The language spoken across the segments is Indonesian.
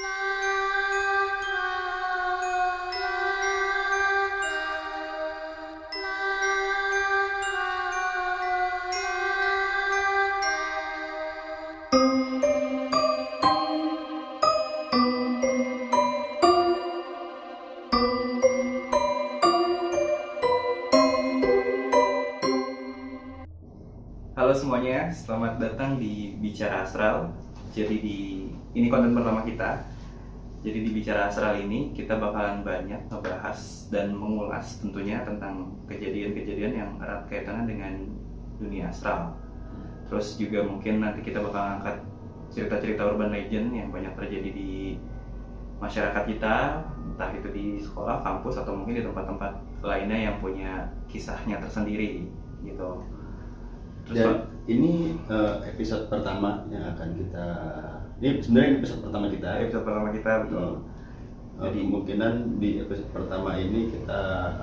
Halo semuanya, selamat datang di Bicara Astral. Jadi di ini konten pertama kita. Jadi di Bicara Astral ini kita bakalan banyak ngebahas dan mengulas tentunya tentang kejadian-kejadian yang erat kaitannya dengan dunia astral. Terus juga mungkin nanti kita bakal angkat cerita-cerita urban legend yang banyak terjadi di masyarakat kita, entah itu di sekolah, kampus atau mungkin di tempat-tempat lainnya yang punya kisahnya tersendiri gitu. Terus Dan ini eh, episode pertama yang akan kita ini sebenarnya episode pertama kita. episode pertama kita betul. Hmm. Jadi kemungkinan di episode pertama ini kita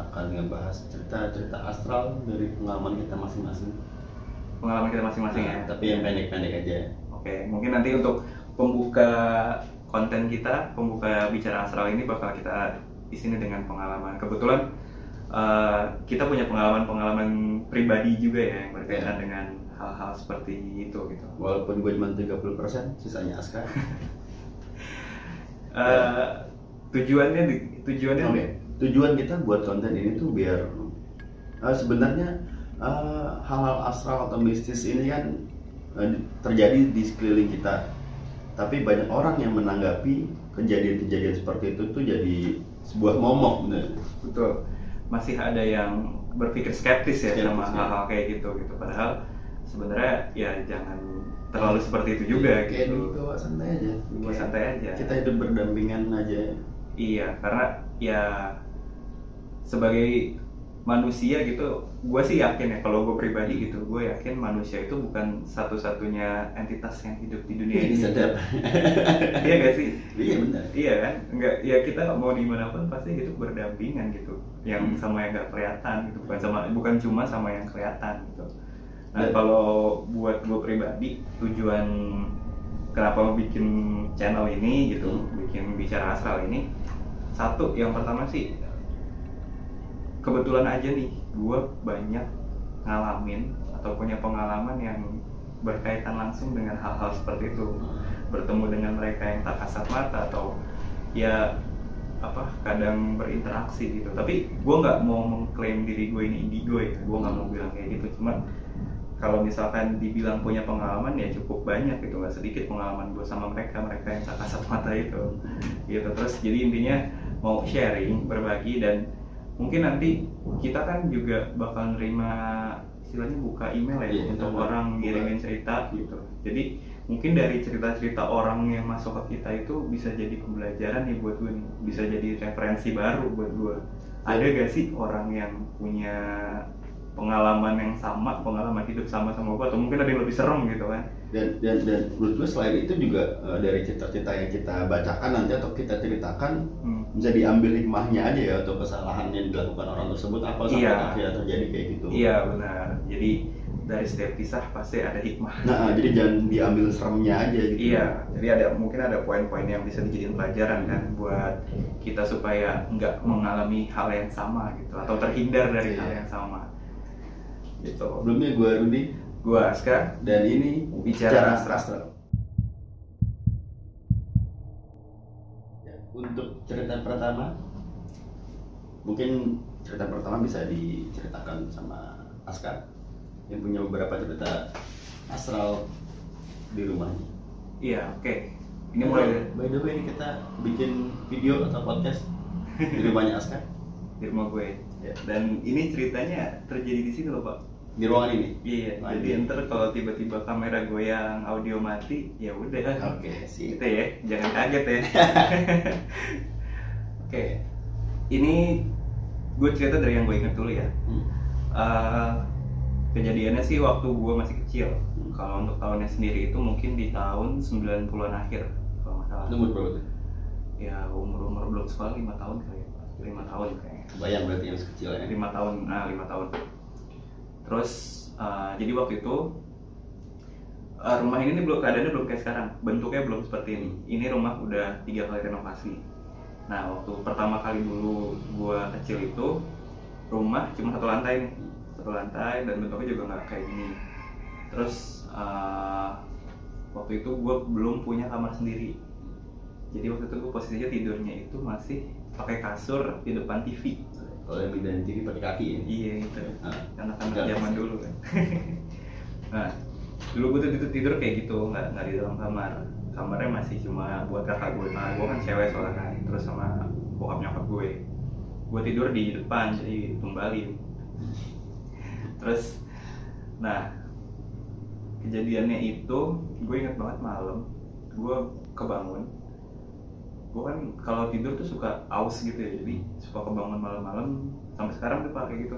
akan ngebahas cerita-cerita astral dari pengalaman kita masing-masing. pengalaman kita masing-masing ya. Nah, Tapi yang pendek-pendek aja. Oke, mungkin nanti untuk pembuka konten kita, pembuka bicara astral ini bakal kita di sini dengan pengalaman. Kebetulan eh, kita punya pengalaman-pengalaman pribadi juga ya yang berkaitan Ya. dengan hal-hal seperti itu gitu. Walaupun gue cuma 30%, sisanya Aska. Eh, tujuannya tujuannya Oke. Tujuan kita buat konten ini tuh biar eh, sebenarnya eh, hal-hal astral atau mistis ini kan eh, terjadi di sekeliling kita. Tapi banyak orang yang menanggapi kejadian-kejadian seperti itu tuh jadi sebuah momok bener. betul masih ada yang berpikir skeptis ya Skeptis, sama ya. hal-hal kayak gitu gitu. Padahal sebenarnya ya jangan terlalu seperti itu juga Kayak gitu. dibawa santai aja. Dibawa Kayak santai aja. Kita hidup berdampingan aja. Iya, karena ya sebagai manusia gitu, gue sih yakin ya kalau gue pribadi gitu, gue yakin manusia itu bukan satu-satunya entitas yang hidup di dunia ini. Sedap. Iya gak sih? Iya benar. Iya kan? Enggak, ya kita mau di mana pun pasti hidup berdampingan gitu, yang Hmm. sama yang nggak kelihatan gitu, bukan sama, bukan cuma sama yang kelihatan gitu. Nah Dan- kalau buat gue pribadi, tujuan kenapa bikin channel ini gitu, Hmm. bikin bicara astral ini, satu yang pertama sih kebetulan aja nih, gue banyak ngalamin atau punya pengalaman yang berkaitan langsung dengan hal-hal seperti itu. Bertemu dengan mereka yang tak kasat mata atau ya apa kadang berinteraksi gitu. Tapi gue nggak mau mengklaim diri gue ini indigo ya gue nggak mau bilang kayak gitu. Cuma kalau misalkan dibilang punya pengalaman ya cukup banyak gitu. Nggak sedikit pengalaman gue sama mereka mereka yang tak kasat mata itu. Gitu. Terus jadi intinya mau sharing berbagi dan mungkin nanti kita kan juga bakal nerima istilahnya buka email ya Iya, untuk orang ngirimin cerita gitu. Jadi mungkin dari cerita-cerita orang yang masuk ke kita itu bisa jadi pembelajaran nih buat gue nih. Bisa jadi referensi baru buat gue ada gak sih orang yang punya pengalaman yang sama pengalaman hidup sama sama gue atau mungkin ada yang lebih serem gitu kan dan dan dan menurut gue selain itu juga eh, dari cerita-cerita yang kita bacakan nanti atau kita ceritakan Hmm. bisa diambil hikmahnya aja ya atau kesalahan yang dilakukan orang tersebut apa sampai Iya. akhirnya terjadi kayak gitu iya benar jadi dari setiap kisah pasti ada hikmah nah jadi jangan diambil seremnya aja gitu Iya, jadi ada mungkin ada poin-poin yang bisa dijadiin pelajaran kan buat kita supaya nggak mengalami hal yang sama gitu atau terhindar dari Iya. hal yang sama. Gitu. sebelumnya gue Rudi Gua Aska, dan ini Bicara astral. Ya, untuk cerita pertama mungkin cerita pertama bisa diceritakan sama Aska yang punya beberapa cerita astral di rumahnya. iya oke. Ini mulai by the way ini kita bikin video atau podcast di rumahnya Aska di rumah gue. Ya. Dan ini ceritanya terjadi di sini loh pak. di ruangan ini. Iya, Nah, jadi ini. ntar kalau tiba-tiba kamera gue yang audio mati, ya udah. Oke, sih. Gitu ya, jangan kaget ya. Oke, ini gue cerita dari yang gue inget dulu ya. Hmm. Eh, kejadiannya sih waktu gue masih kecil. Kalau untuk tahunnya sendiri itu mungkin di tahun 90-an akhir kalau nggak salah. Umur berapa tuh? Ya umur umur belum sekolah lima tahun kali ya. lima tahun kayaknya. Bayang berarti yang sekecil ya. Lima tahun, nah lima tahun. Terus eh, jadi waktu itu eh, rumah ini nih belum keadaannya belum kayak sekarang. Bentuknya belum seperti ini. Ini rumah udah tiga kali renovasi. Nah waktu pertama kali dulu gua kecil itu rumah cuma satu lantai nih. Satu lantai dan bentuknya juga nggak kayak gini. Terus eh, waktu itu gue belum punya kamar sendiri. Jadi waktu itu gue posisinya tidurnya itu masih pakai kasur di depan TV Kalau yang bidan TV pakai kaki ya. iya itu. Ah. anak-anak zaman dulu kan. Nah dulu gue tuh tidur, tidur kayak gitu nggak nggak di dalam kamar. Kamarnya masih cuma buat kakak gue nah gue kan cewek soalnya kan terus sama bokap nyokap gue gue tidur di depan jadi tumbalin. Terus nah kejadiannya itu gue inget banget malam. Gue kebangun gue kan kalau tidur tuh suka aus gitu ya jadi suka kebangun malam-malam sampai sekarang tuh pakai gitu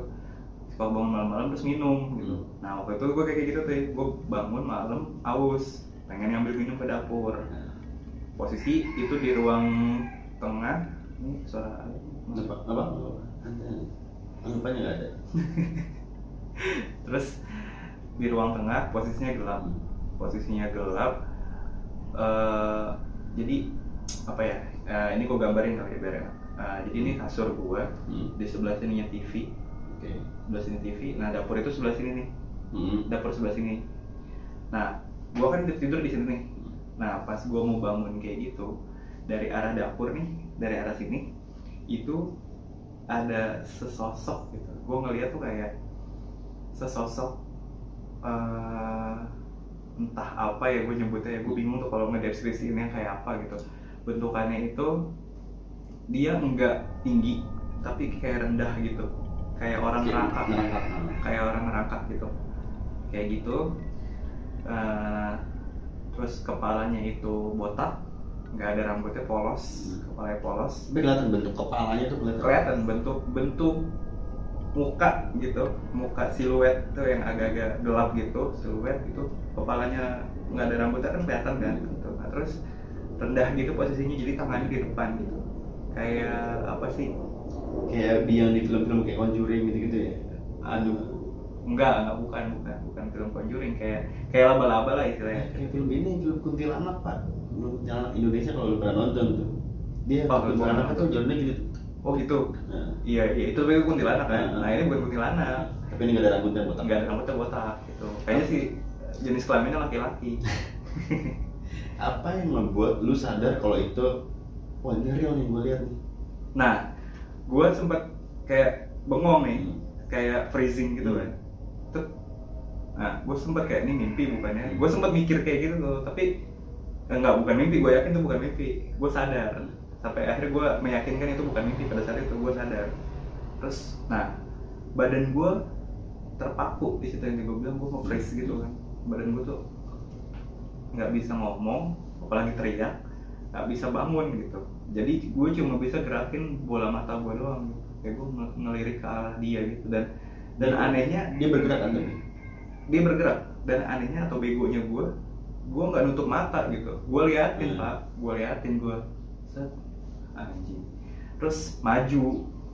suka bangun malam-malam terus minum gitu Hmm. nah waktu itu gue kayak gitu tuh gue bangun malam aus pengen ngambil minum ke dapur posisi itu di ruang tengah ini suara Apa? Apa? Anggapannya nggak ada. terus di ruang tengah posisinya gelap posisinya gelap eh jadi apa ya? Eh, ini gue gambarin kali ya biar enak. Eh, jadi ini kasur gue Hmm. di sebelah sininya TV Oke. sebelah sini TV nah dapur itu sebelah sini nih. Hmm. dapur sebelah sini. Nah gue kan tidur di sini nih. Nah pas gue mau bangun kayak gitu dari arah dapur nih dari arah sini itu ada sesosok gitu. Gue ngeliat tuh kayak sesosok eh, entah apa ya gue nyebutnya ya. Gue bingung tuh kalau ngedeskripsiinnya kayak apa gitu bentukannya itu dia enggak tinggi tapi kayak rendah gitu. Kayak orang Oke, merangkak. kayak orang merangkak gitu. Kayak gitu. Eh, terus kepalanya itu botak nggak ada rambutnya polos Hmm. kepalanya polos. Tapi kelihatan bentuk kepalanya tuh kelihatan. kelihatan bentuk bentuk muka gitu. Muka siluet tuh yang agak-agak gelap gitu siluet itu kepalanya nggak ada rambutnya kan kelihatan kan gitu. Nah, terus rendah gitu posisinya jadi tangannya di depan gitu kayak apa sih Kayak yang di film-film kayak Conjuring gitu-gitu ya. aduh enggak enggak bukan bukan bukan film Conjuring kayak kayak laba-laba lah istilahnya Kayak film ini film kuntilanak pak. Film kuntilanak Indonesia kalau lu pernah nonton tuh. Dia Oh, kuntilanak tuh jalannya gitu. oh gitu Nah, iya iya itu tapi kuntilanak kan Hmm. nah ini bukan kuntilanak tapi ini nggak ada rambutnya botak. enggak ada rambutnya botak gitu kayaknya sih jenis kelaminnya laki-laki Apa yang membuat lu sadar kalau itu wah ini real nih gue lihat nih. Nah, gue sempet kayak bengong nih, Hmm. kayak freezing gitu Hmm. kan. Tet. Nah, gue sempet kayak ini mimpi bukannya. Hmm. Gue sempet mikir kayak gitu tuh, tapi enggak bukan mimpi. Gue yakin itu bukan mimpi. Gue sadar. Sampai akhirnya gue meyakinkan itu bukan mimpi. Pada saat itu gue sadar. Terus, nah, badan gue terpaku di situ yang gue bilang gue mau freeze gitu kan. Badan gue tuh nggak bisa ngomong, apalagi teriak, nggak bisa bangun gitu. Jadi gue cuma bisa gerakin bola mata gue doang. Gitu. Kayak gue ng- ngelirik ke arah dia gitu dan dan Dia- anehnya Dia bergerak kan tapi. dia bergerak dan anehnya atau begonya gue gue nggak nutup mata gitu gue liatin Hmm. pak gue liatin gue set anjing terus maju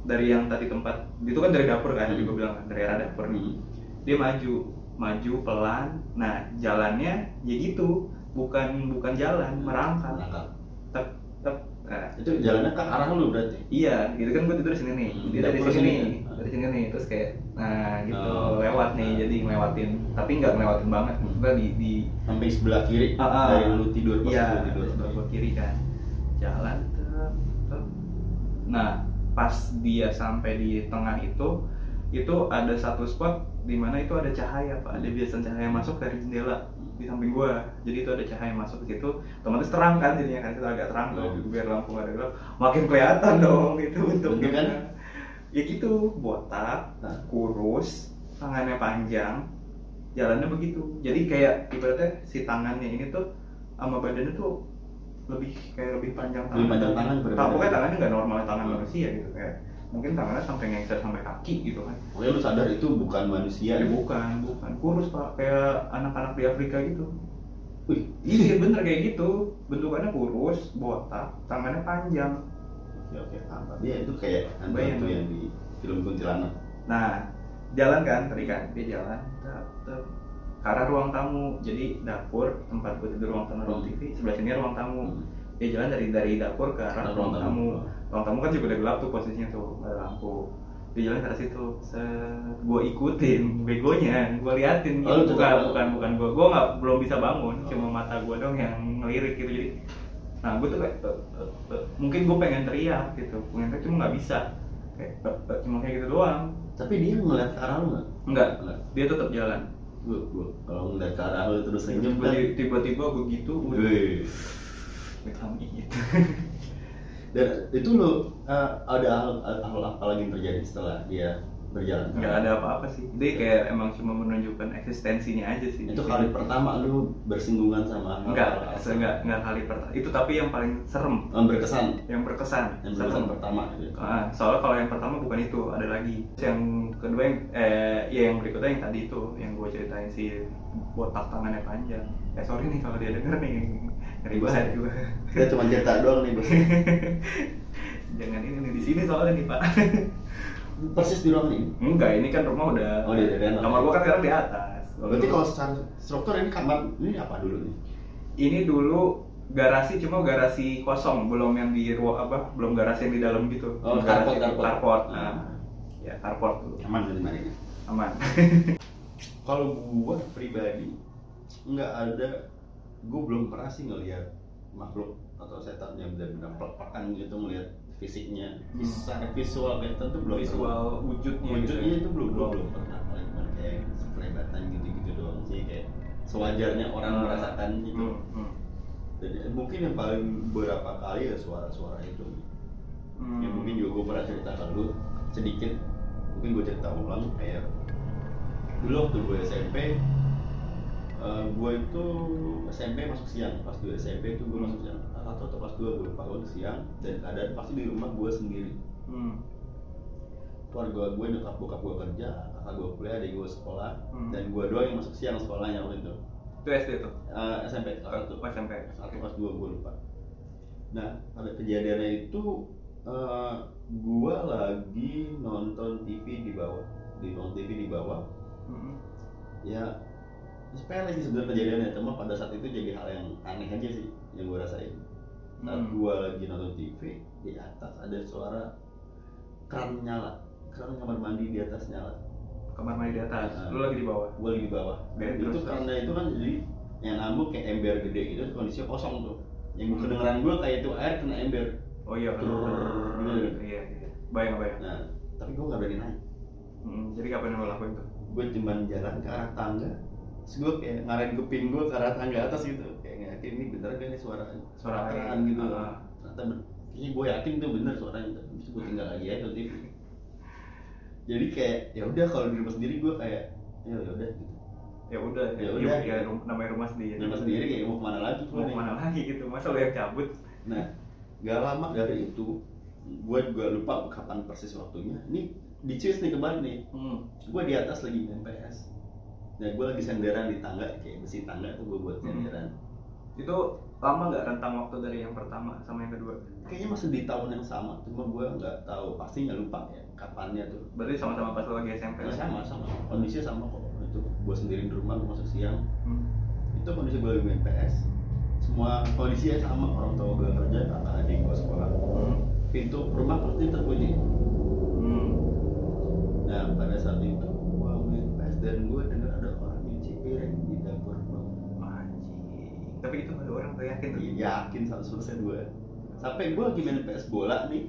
dari yang tadi tempat itu kan dari dapur kan Hmm. gue bilang kan, dari arah dapur nih Hmm. dia maju maju pelan nah jalannya ya gitu bukan bukan jalan merangkak Merangkak. tep tep nah, Itu jalannya ke arah lu berarti. iya gitu kan gue tidur di sini nih Hmm, dia dari sini nih kan? dari sini nih terus kayak nah gitu Oh. lewat nih jadi ngelewatin tapi nggak ngelewatin banget maksudnya di di Sampai sebelah kiri Ah, ah. dari lu tidur pas iya lu tidur. sebelah kiri kan jalan tep, tep. nah pas dia sampai di tengah itu itu ada satu spot di mana itu ada cahaya pak ada biasa cahaya masuk dari jendela di samping gua jadi itu ada cahaya masuk ke situ otomatis terang kan jadinya kan itu agak terang tuh Hmm. biar lampu ada gelap makin kelihatan dong itu bentuknya Bentukannya? ya gitu botak Nah. kurus tangannya panjang jalannya begitu jadi kayak ibaratnya si tangannya ini tuh sama badannya tuh lebih kayak lebih panjang Lebih panjang tangan Tapi berbeda. pokoknya tangannya nggak normal tangan Hmm. manusia gitu kayak mungkin tangannya sampai ngengser sampai kaki gitu kan Pokoknya lu sadar itu bukan manusia. ya bukan bukan kurus pak kayak anak-anak di Afrika gitu Wih, iya bener kayak gitu bentukannya kurus botak tangannya panjang Oke oke paham. Dia itu kayak hantu Bayang. hantu yang di film kuntilanak. Nah, jalan kan tadi kan dia jalan, tep, tep. ke arah ruang tamu jadi dapur tempat gue tidur ruang tamu ruang Hmm. TV sebelah sini ruang tamu dia jalan dari dari dapur ke arah ruang tamu. ruang tamu kan juga udah gelap tuh posisinya tuh ada lampu. Dia jalan ke arah situ. Gue ikutin begonya gue liatin Oh, gitu. tetap- bukan bukan bukan gue gue nggak belum bisa bangun cuma mata gue dong yang ngelirik gitu. Jadi nah gue tuh kayak "Eh, eh, eh." mungkin gue pengen teriak gitu. Pengen teriak cuma nggak bisa. Kayak cuma kayak gitu doang. Tapi dia ngeliat ke arah lu nggak? Enggak Nggak. dia tetap jalan. Gue gue kalau ngeliat ke arah lu terus senyum kan. tiba-tiba tiba-tiba begitu gue Gitu dan itu lo eh, ada hal, hal apa lagi yang terjadi setelah dia berjalan? Nggak ada apa-apa sih. Dia kayak emang cuma menunjukkan eksistensinya aja sih. Itu kali pertama lu bersinggungan sama hal enggak asal. enggak enggak kali pertama. Itu tapi yang paling serem. Yang berkesan? Yang berkesan. Yang berkesan serem. pertama gitu Ah, soalnya kalau yang pertama bukan itu ada lagi. Yang kedua yang eh ya yang berikutnya yang tadi itu yang gue ceritain si botak tangannya panjang. Eh sorry nih kalau dia denger nih ngeri banget. Juga kita cuma cerita doang nih bos. Jangan ini nih di sini soalnya nih pak. Persis di ruang ini? Enggak ini kan rumah udah Oh, di renov. kamar gua kan sekarang di atas. Berarti kalau secara struktur ini kamar ini apa dulu nih? Ini dulu garasi cuma garasi kosong belum yang di ruang apa belum garasi yang di dalam gitu. Oh, garasi carport, carport. carport. Ah. Nah, ya carport dulu aman dari mana ini aman. Kalau gua pribadi nggak ada gua belum pernah sih ngelihat makhluk atau setan yang benar-benar pelak-pelakan gitu ngelihat fisiknya Hmm. secara visual kayak tentu belum visual wujudnya wujudnya gitu. itu belum belum belum pernah paling cuma kayak sekelebatan gitu-gitu doang sih kayak sewajarnya orang Ah. merasakan gitu Hmm, hmm. jadi mungkin yang paling beberapa kali ya suara-suara itu Hmm. ya mungkin juga gue pernah cerita ke lu sedikit mungkin gue cerita ulang kayak dulu waktu gue SMP eh, gue itu SMP masuk siang. Pas gue SMP itu gue masuk siang. Kelas satu atau kelas dua gue lupa. Gue siang dan keadaan pasti di rumah gue sendiri. Hmm. keluarga gue nyokap bokap gue kerja kakak gue kuliah adik gue sekolah Hmm. dan gue doang yang masuk siang sekolahnya waktu itu. Itu SD tuh? Eh, SMP kelas satu pas SMP satu kelas dua gue lupa. Nah pada kejadiannya itu eh, gue lagi nonton TV di bawah. Di nonton TV di bawah. Hmm. ya sepele sih sebenarnya kejadiannya cuma pada saat itu jadi hal yang aneh aja sih yang gue rasain. Saat Hmm. gue lagi nonton TV di atas ada suara keran nyala. Keran kamar mandi di atas nyala. Kamar mandi di atas. Ah. lu lagi di bawah? gue lagi di bawah. Dan terus, itu terus. karena itu kan jadi yang nambuk kayak ember gede gitu kondisinya kosong tuh. Yang kedengeran gue kayak itu air kena ember. Oh iya kan Trrrr. iya iya. Bayang bayang. Nah tapi gue nggak berani naik. Hmm, jadi kapan yang lo lakuin tuh? Gue cuman jalan ke arah tangga terus gue kayak ngarahin kuping gue ke arah tangga atas gitu kayak yakin ini bener gak nih suara Suara keran gitu Ah. ternyata kayaknya gue yakin tuh bener suaranya terus gue tinggal lagi aja tuh jadi kayak ya udah kalau di rumah sendiri gue kayak ya udah gitu ya udah Ya ya udah. ya rum- namanya rumah sendiri di rumah sendiri kayak mau ke mana lagi mau nih? ke mana lagi gitu masa lo yang cabut Nah, gak lama dari itu, gue juga lupa kapan persis waktunya. Ini di nih kemarin nih, hmm. gue di atas lagi main PS. Nah, gue lagi senderan di tangga, kayak besi tangga tuh gue buat Hmm. senderan. itu lama nggak rentang waktu dari yang pertama sama yang kedua Kayaknya masih di tahun yang sama, cuma gue nggak tahu pastinya lupa ya kapannya tuh. berarti sama-sama pas lagi SMP Nah, sama sama, kondisinya sama kok. Itu gue sendiri di rumah, gue masuk siang. Hmm. Itu kondisi gue lagi main PS. Semua kondisinya sama, orang tua gue kerja, kakak adik gue sekolah. Hmm. Pintu rumah pasti terkunci. Hmm. Nah pada saat itu gua main PS dan gua dengar ada orang nyuci piring di dapur gua. Anjing. Tapi itu ada orang gak yakin tuh Iya, Yakin 100% gua. Sampai gua lagi main PS bola nih,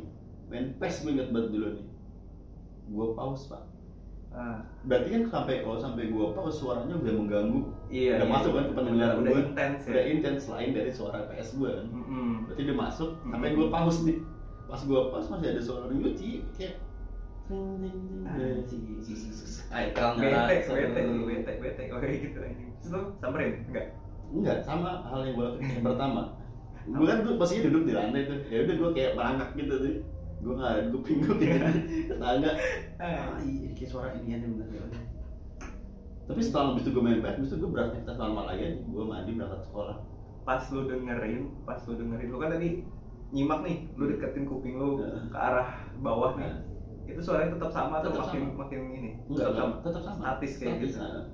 main PS gua inget banget dulu nih. Gua pause pak. ah. Berarti kan sampai kalau sampai gua pause suaranya udah mengganggu, iya udah iya. masuk kan ke pendengaran udah gua. intens ya udah intens lain dari suara PS gua kan. Mm-mm. Berarti udah masuk, sampai Hmm. gua pause nih. Pas gua pause masih ada suara nyuci kayak ting, ting, ting. Anjing. Kayak keran nyala. bete bete bete bete oh kayak gitu anjing terus lo samperin enggak sama hal yang gue yang pertama. Gue kan tuh pastinya duduk di lantai tuh. Ya udah gue kayak merangkak gitu tuh. Gue nggak ada gue kayak ke tangga. Ah, iya kayak suara ini ada bener ya. Tapi setelah habis itu gue main itu gue beraktivitas normal lagi aja. Gue mandi berangkat sekolah. pas lu dengerin pas lu dengerin lu kan tadi nyimak nih lu deketin kuping lu ke arah bawah nih itu suaranya tetap sama atau Tetap makin sama. makin ini enggak, tetap tetap sama. statis kayak Statis, gitu nah.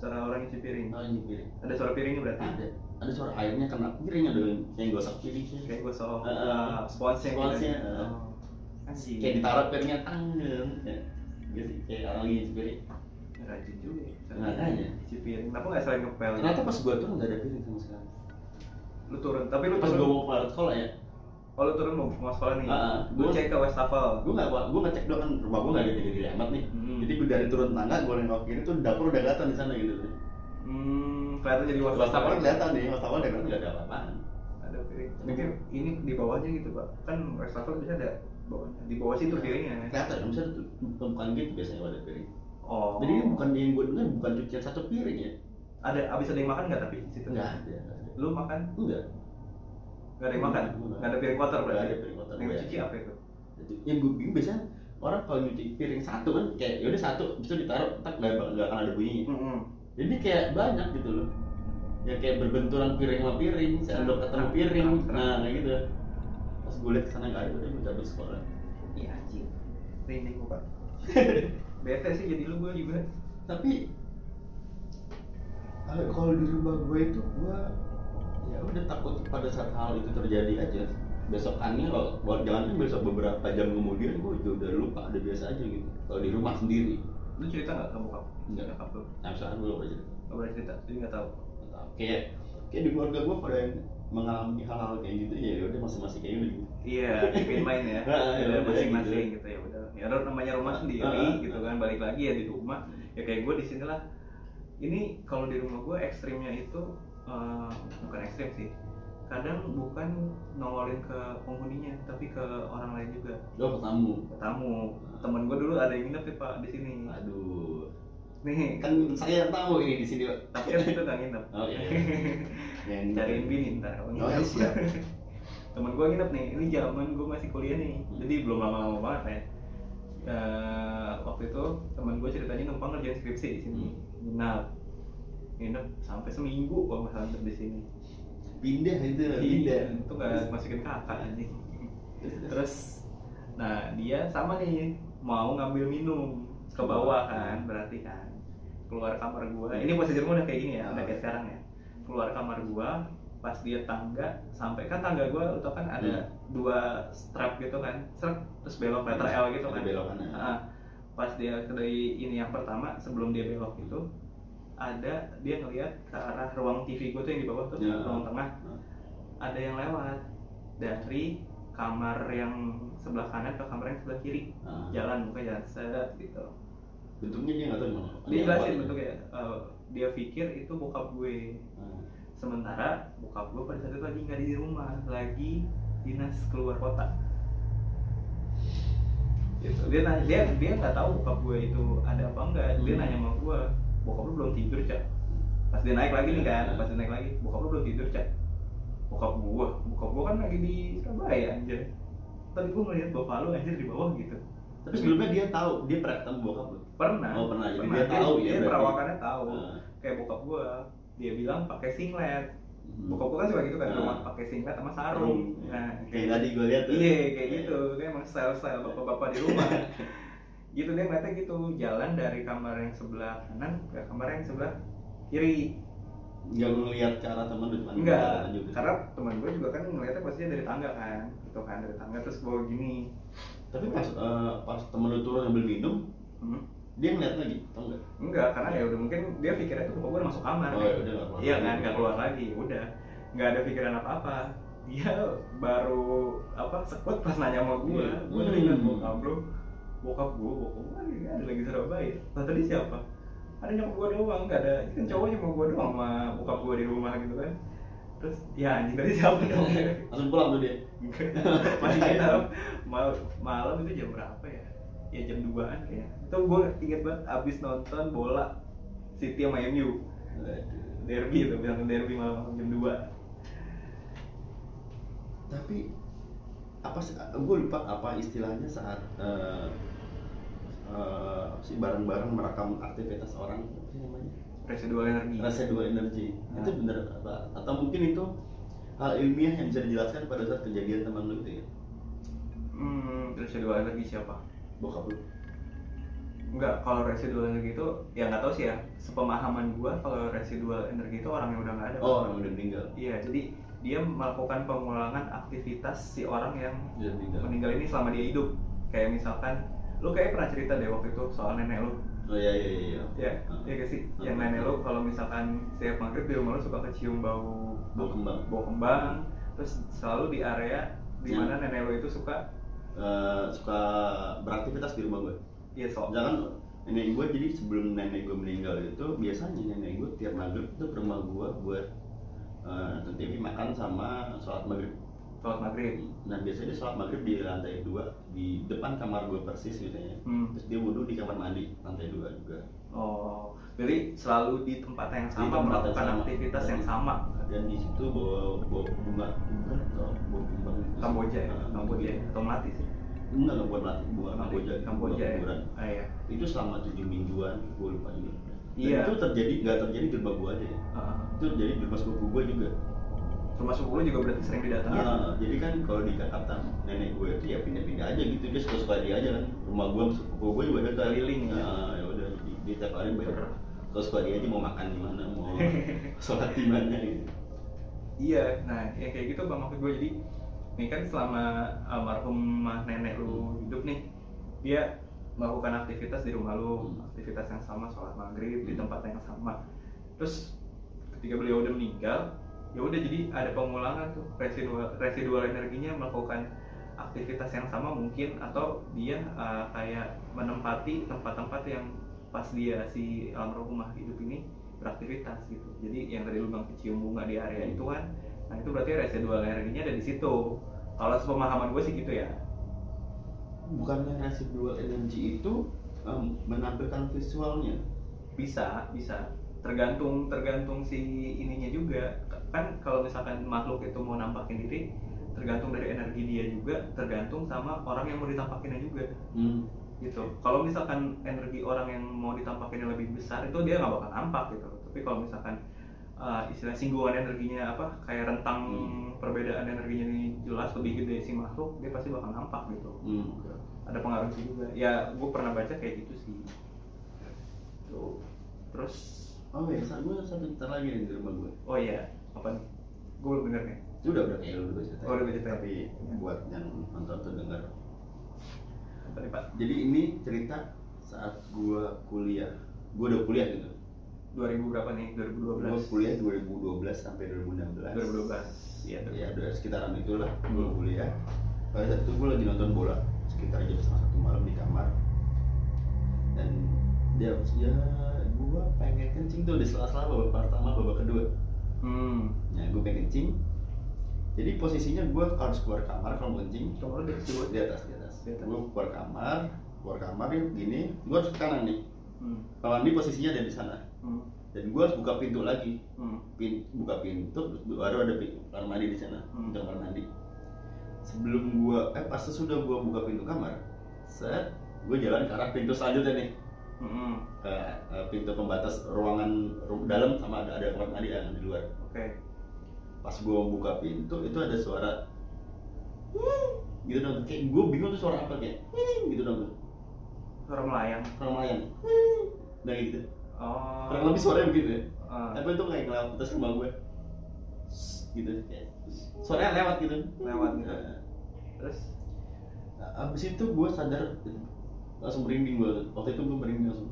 Suara orang nyuci piring oh ini piring ada suara piringnya berarti? Ada. Ada suara airnya kena piring ada yang gosok piringnya kayak Eh, eh. sponsnya gitu Sponsnya. Oh. Kayak ditaruh piringnya tangan ya gitu sih. Kayak orang lagi piring rajin juga ya. Makanya. nyuci piring kenapa nggak selain ngepel? Ternyata pas gua turun nggak ada piring sama sekali. Lu turun tapi lu pas turun. gua mau ke sekolah ya oh lu turun mau mau sekolah nih? Lu Gua- cek ke Westafel gua nggak gua ngecek doang kan rumah gua nggak ada gede-gede amat nih. Hmm. jadi gua dari turun tangga gua nengok kiri tuh dapur udah kelihatan di sana gitu. Hmm kelihatan jadi Wastafel Westafel kelihatan nih Wastafel udah kelihatan. Nggak ada apa-apaan. Ada piring tapi kayak ini di bawahnya gitu pak. Kan Westafel bisa ada bawahnya. Di bawah situ piringnya kelihatan bisa tuh bukan gitu biasanya ada piring. Oh. Jadi ini bukan yang gua dengar bukan cucian satu piring ya? Ada abis ada yang makan nggak tapi situ? Nggak ada. lu makan? Enggak nggak ada yang makan? Nggak ada. Piring kotor Nggak berarti? ada piring kotor, yang nggak cuci apa itu? Jadi, yang gue bingung biasanya orang kalau nyuci piring satu kan kayak yaudah satu bisa ditaruh tak nggak nggak akan ada bunyinya. Hmm. jadi kayak banyak gitu loh. Ya kayak berbenturan piring sama piring sendok ketemu piring. nah kayak gitu. Pas gue lihat ke sana nggak ada udah gue cabut sekolah. Iya anjing. Rinding gua pak. Bete sih jadi lu gua juga. Tapi kalau di rumah gue itu gue ya udah takut pada saat hal itu terjadi aja. Besokannya kalau buat jalan kan besok beberapa jam kemudian gue juga udah lupa udah biasa aja gitu. Kalau di rumah sendiri. Lu cerita nggak ke bokap? Nggak. nyokap lu? Nah misalkan gue lupa aja. Nggak boleh cerita jadi nggak tahu. Kayak kayak di keluarga gue pada yang mengalami hal-hal kayak gitu ya udah masing-masing kayak gitu. Iya keep in mind ya. Ah, ya Udah udah, masing-masing gitu. gitu ya udah. Ya udah namanya rumah sendiri Ah, ah. gitu kan. Balik lagi ya di rumah. Ya kayak gue di sini lah. Ini kalau di rumah gue ekstrimnya itu eh, bukan ekstrim sih. Kadang bukan nongolin ke penghuninya tapi ke orang lain juga. Lo ketemu ke tamu. Temen gue dulu ada yang nginep nih pak di sini. Aduh. Nih. Kan saya yang tahu ini di sini Pak. tapi kan itu nggak nginep. Oh iya yang cariin bini ntar oh ya siap. Temen gue nginep nih. Ini zaman gue masih kuliah nih. Hmm. jadi belum lama-lama banget ya. Eh, waktu itu temen gue ceritanya numpang ngerjain skripsi di sini. Hmm. nginep nginep sampai seminggu kalau nggak salah di sini. Pindah itu Iya, pindah. itu nggak masukin kakak anjing. Terus nah dia sama nih mau ngambil minum ke bawah kan berarti kan. Keluar kamar gua ini posisi rumah udah kayak gini ya udah kayak sekarang ya. Keluar kamar gua pas dia tangga sampai kan tangga gua tau kan ada dua strap gitu kan strap terus belok letter L gitu kan. belokannya. Ah, pas dia dari ini yang pertama sebelum dia belok itu ada dia ngelihat ke arah ruang TV gua tuh yang di bawah tuh Ya. ruang tengah. Nah, ada yang lewat dari kamar yang sebelah kanan ke kamar yang sebelah kiri. Ah. jalan bukan jalan set gitu. Bentuknya dia nggak tahu gimana dia jelasin bentuknya. Eh, dia pikir itu bokap gue. Ah. sementara bokap gue pada saat itu lagi nggak di rumah lagi dinas keluar kota. Gitu. Dia nanya dia dia nggak tahu bokap gue itu ada apa enggak dia Hmm. nanya sama gue bokap lu belum tidur cak. Pas dia naik lagi nih kan. Hmm. pas dia naik lagi bokap lu belum tidur cak. Bokap gue bokap gue kan lagi di Surabaya anjir tadi gue ngeliat bapak lu anjir di bawah gitu. Tapi sebelumnya dia tahu dia pernah ketemu bokap lu? Pernah. Oh, pernah. Jadi dia tahu ya dia perawakannya tahu. Ah. kayak bokap gue dia bilang pakai singlet. Hmm. bokap gue kan suka gitu kan Ah. rumah pakai singlet sama sarung. Nah kayak tadi gue lihat tuh. iya kayak gitu. Dia emang style style bapak bapak di rumah gitu dia ngeliatnya gitu. Jalan dari kamar yang sebelah kanan ke kamar yang sebelah kiri. Nggak ngelihat ke arah teman depan enggak juga. karena teman gue juga kan ngeliatnya pastinya dari tangga kan gitu kan dari tangga terus gue gini. Tapi pas eh, pas temen lu turun ngambil minum hmm, dia ngeliat lagi tau nggak? Enggak karena ya udah mungkin dia pikirnya tuh udah masuk kamar? Oh, ya udah, iya kan nggak keluar lagi udah. Nggak ada pikiran apa apa dia baru apa sekut pas nanya sama gue gue udah ingat bokap lu bokap gue bokap gue lagi ada lagi Surabaya. Nah tadi siapa? Ada nyokap gue doang nggak ada. Ini kan cowoknya mau gue doang sama bokap gue di rumah gitu kan. Terus ya anjing tadi siapa dong? Langsung pulang tuh dia? Masih nginep malam. Malam itu jam berapa ya? Ya jam 2an kayak itu gue inget banget abis nonton bola City sama MU derby itu bilang derby malam jam 2 tapi apa gue lupa apa istilahnya saat eh eh, apa sih bareng-bareng merekam aktivitas orang apa sih namanya residual energi residual energy Nah. itu bener apa atau mungkin itu hal ilmiah yang bisa dijelaskan pada saat kejadian teman lu itu ya hmm residual energi siapa bokap lu Enggak, kalau residual energi itu ya nggak tahu sih ya. Sepemahaman gua kalau residual energi itu orang yang udah nggak ada. oh orang udah meninggal Iya, jadi dia melakukan pengulangan aktivitas si orang yang meninggal meninggal ini selama dia hidup. Kayak misalkan, lu kayak pernah cerita deh waktu itu soal nenek lu. oh iya iya iya Ya, Ah. iya gak sih? Yang nenek lu kalau misalkan setiap maghrib di rumah lu suka kecium bau Bau kembang. bau kembang. Terus selalu di area di mana nenek lu itu suka Eh, suka beraktivitas di rumah gue iya sok. jangan nenek gue jadi sebelum nenek gue meninggal itu biasanya nenek gue tiap maghrib itu ke rumah gue buat eh, nonton TV makan sama sholat maghrib Sholat maghrib. nah biasanya sholat maghrib di lantai dua di depan kamar gue persis biasanya Hmm. terus dia wudhu di kamar mandi lantai dua juga Oh, jadi selalu di tempat yang Di sama tempat yang melakukan sama. aktivitas yang Dan- sama. dan di situ bawa bawa bunga bunga atau bawa kembang Kamboja ya, Nah, Kamboja atau melati sih. enggak enggak buat melatih bunga Kamboja Kamboja bunga ya. Ah, iya. itu selama tujuh mingguan gue lupa juga Dan Iya. itu terjadi nggak terjadi di rumah gue aja ya Ah, itu terjadi di rumah sepupu gue juga rumah sepupu juga berarti sering didatangi. Ah, jadi kan kalau di Jakarta nenek gue itu ya pindah-pindah aja gitu dia suka-suka dia aja kan rumah gue sepupu gue juga dekat Keliling ya. Ah, ya udah di, di tiap hari banyak suka-suka dia aja mau makan di mana mau sholat di mana gitu Iya, nah ya kayak gitu bang maksud gue jadi ini kan selama almarhumah nenek lu hidup nih dia melakukan aktivitas di rumah lu, Hmm. aktivitas yang sama sholat maghrib di tempat yang sama. Terus ketika beliau udah meninggal, ya udah jadi ada pengulangan tuh residual residual energinya melakukan aktivitas yang sama mungkin atau dia uh, kayak menempati tempat-tempat yang pas dia si almarhumah hidup ini beraktivitas gitu. Jadi yang tadi lu bilang kecium bunga di area itu kan, nah itu berarti residual energinya ada di situ. Kalau sepemahaman gue sih gitu ya. bukannya residual energi itu em, menampilkan visualnya Bisa, bisa. Tergantung tergantung si ininya juga. Kan kalau misalkan makhluk itu mau nampakin diri, tergantung dari energi dia juga, tergantung sama orang yang mau ditampakinnya juga. hmm. gitu. Kalau misalkan energi orang yang mau ditampakinnya lebih besar itu dia nggak bakal nampak gitu. Tapi kalau misalkan uh, istilah singgungan energinya apa kayak rentang Hmm. perbedaan energinya ini jelas lebih gede si makhluk, dia pasti bakal nampak gitu. Hmm. Ada pengaruhnya juga. Ya, gue pernah baca kayak gitu sih. Tuh. Terus, oh ya gue satu cerita lagi nih di rumah gue oh iya, apa nih? Gue belum denger nih. udah udah lu udah cerita Oh, udah cerita. tapi buat yang nonton tuh dengar Apa nih Pak? jadi ini cerita saat gue kuliah gue udah kuliah gitu 2000 berapa nih? 2012. gue kuliah 2012 sampai 2016 2012. Iya, ya udah sekitaran itulah gue Hmm. kuliah pada saat itu gue lagi nonton bola sekitar jam setengah satu malam di kamar dan dia ya gue pengen kencing tuh di sela-sela babak pertama babak kedua Hmm. ya gue pengen kencing jadi posisinya gue harus keluar kamar kalau mau kencing Coba di situ. di atas di atas Di atas. gue keluar kamar keluar kamar ya gini gue harus ke kanan nih Hmm. kamar mandi posisinya ada di sana Hmm. dan gue harus buka pintu lagi Hmm. Pin- buka pintu terus baru ada pintu kamar mandi di sana Hmm. kamar mandi sebelum gua eh pas sesudah gua buka pintu kamar set gue jalan ke arah pintu selanjutnya nih Hmm. ke eh, pintu pembatas ruangan ru- dalam sama ada ada kamar mandi yang di luar. Oke. pas gua buka pintu itu ada suara gitu dong. Kayak gue bingung tuh suara apa kayak gitu dong. Suara melayang. orang Melayan nah gitu. Oh. kurang lebih suaranya begitu ya. Ah, tapi itu kayak ngelewat atas rumah gue gitu. Kayak suaranya lewat gitu. Lewat gitu. Nah, terus? Nah, abis itu gue sadar langsung merinding gue waktu itu gue merinding langsung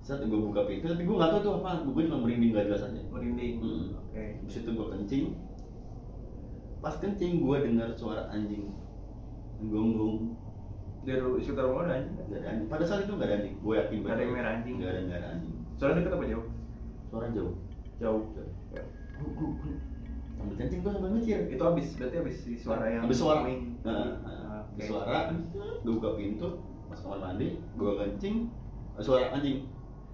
saat gue buka pintu tapi gue nggak tahu itu apa gue cuma merinding gak jelas aja merinding. Hmm. Oke. abis itu gue kencing pas kencing gue dengar suara anjing gonggong Dari sekitar rumah ada anjing. gak ada anjing pada saat itu gak ada anjing gue yakin Nggak ada merah anjing. gak ada gak ada anjing Suara dekat apa jauh? suara jauh Jauh. Guk. sambil kencing gue sambil mikir Itu habis berarti habis suara yang Habis suara. wing. Nah, Ah, nah, oke. habis suara, gue buka pintu, pas kamar mandi, gue kencing, ada suara anjing.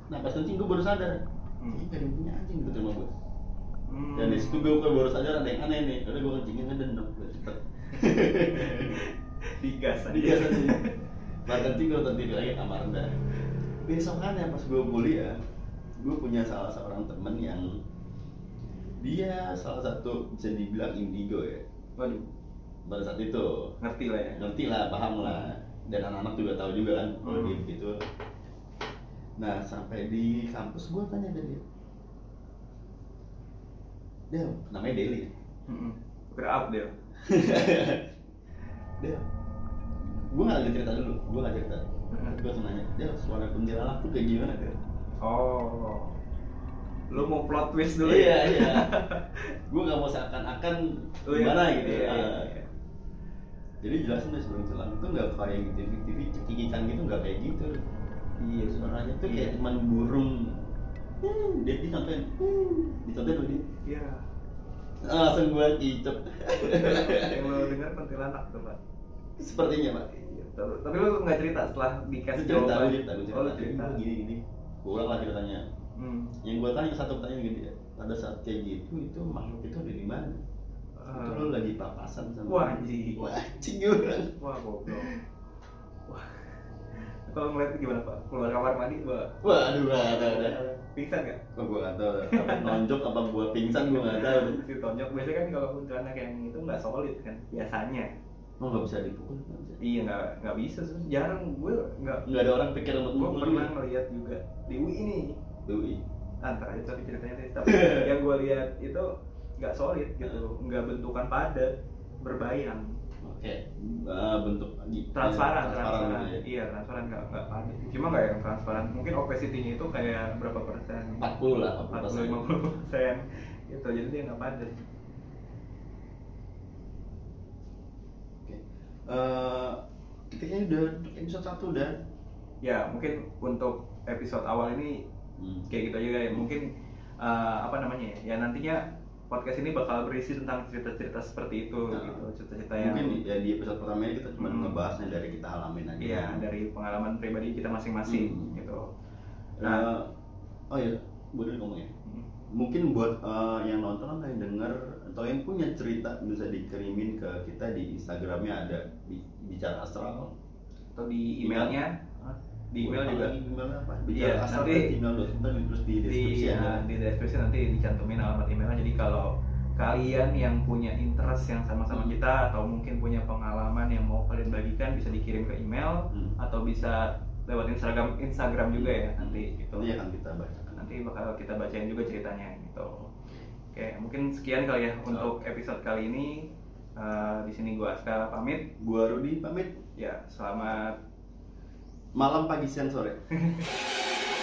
Nah pas kencing gue baru sadar, Hmm. ini ada yang punya anjing gitu rumah gue. Hmm. Dan di situ gue baru sadar ada yang aneh nih, karena gue kencingnya ngeden dong, gue cepet. digas aja. Digas aja. Pas kencing gue TV lagi kamar dah. Besokannya pas gue kuliah, gue punya salah seorang temen yang dia salah satu bisa dibilang indigo ya Waduh, pada saat itu ngerti lah ya. ngerti lah paham lah dan anak-anak juga tahu juga kan kalau Hmm. dia gitu nah sampai di kampus gue tanya ke dia Del, namanya Deli. Kira up dia. Del gue gak lagi cerita dulu, gue gak cerita Mm-mm. gue langsung nanya, Del suara kuntilanak tuh kayak gimana Del? Oh. Lu mau plot twist dulu iya, ya? iya gue gak mau seakan-akan Oh, iya. gimana gitu Iya, iya, Ah. Iya. jadi jelasin deh sebelum kuntilanak itu gak kayak di TV, TV cekikikan gitu gak kayak gitu Iya, suaranya tuh Iya. kayak cuman burung hmm, dia dicontohin hmm, dicontohin loh dia Iya. Ah, langsung gue kicep Yang lo dengar kuntilanak tuh, Pak. sepertinya pak Iya, tapi- lu nggak cerita setelah dikasih cerita, lu cerita, lu cerita, Oh, cerita. Ini gini gini gue ulang lah ceritanya Hmm. yang gue tanya satu pertanyaan gini ya pada saat kayak gitu itu makhluk itu ada di mana Ah. lo lagi papasan sama Wah, anjing. wah anjing Wah, goblok. Wah. Kalau ngeliat gimana, Pak? Keluar kamar mandi, Pak. wah aduh wah ada ada Pingsan nggak? Wah, gue gak tau, apa nonjok apa gue pingsan gue gak tau si tonjok biasanya kan kalau kuntilanak yang itu nggak solid kan biasanya Lo gak bisa dipukul, gak bisa iya nggak nggak bisa sih jarang gue nggak Gak ada orang pikir untuk gue pernah lu. ngeliat juga di UI ini Doi. antara itu tapi ceritanya tapi yang gue lihat itu nggak solid gitu nggak bentukan padat berbayang Oke, Ah, bentuk transparan transparan transparan gitu ya. iya transparan nggak nggak padat cuma nggak yang transparan mungkin opacity-nya itu kayak berapa persen 40 lah, 40 50 persen gitu jadi dia nggak padat Oke. Eh, kita kayaknya udah episode 1 udah. ya mungkin untuk episode awal ini Hmm. kayak gitu aja ya mungkin eh, apa namanya ya ya nantinya podcast ini bakal berisi tentang cerita-cerita seperti itu Nah, gitu cerita-cerita yang Mungkin ya di episode pertama ini kita cuma Hmm. ngebahasnya dari kita alamin aja. iya dari pengalaman pribadi kita masing-masing Hmm. gitu Nah, nah oh iya, boleh ngomong ya. hmm, Mungkin buat eh, yang nonton atau yang denger atau yang punya cerita bisa dikirimin ke kita di Instagramnya ada Bi- bicara astral. atau di emailnya di email juga emailnya apa? Iya, Bicara astral nanti- gmail.com terus di deskripsi di, ya, di deskripsi nanti dicantumin alamat emailnya jadi kalau kalian yang punya interest yang sama-sama Hmm. kita atau mungkin punya pengalaman yang mau kalian bagikan bisa dikirim ke email Hmm. atau bisa lewat Instagram Instagram juga ya nanti gitu Nanti akan kita bacakan. nanti bakal kita bacain juga ceritanya gitu oke mungkin sekian kali ya untuk episode kali ini Eh, di sini gua Aska pamit Gua Rudi pamit. ya selamat malam pagi siang sore.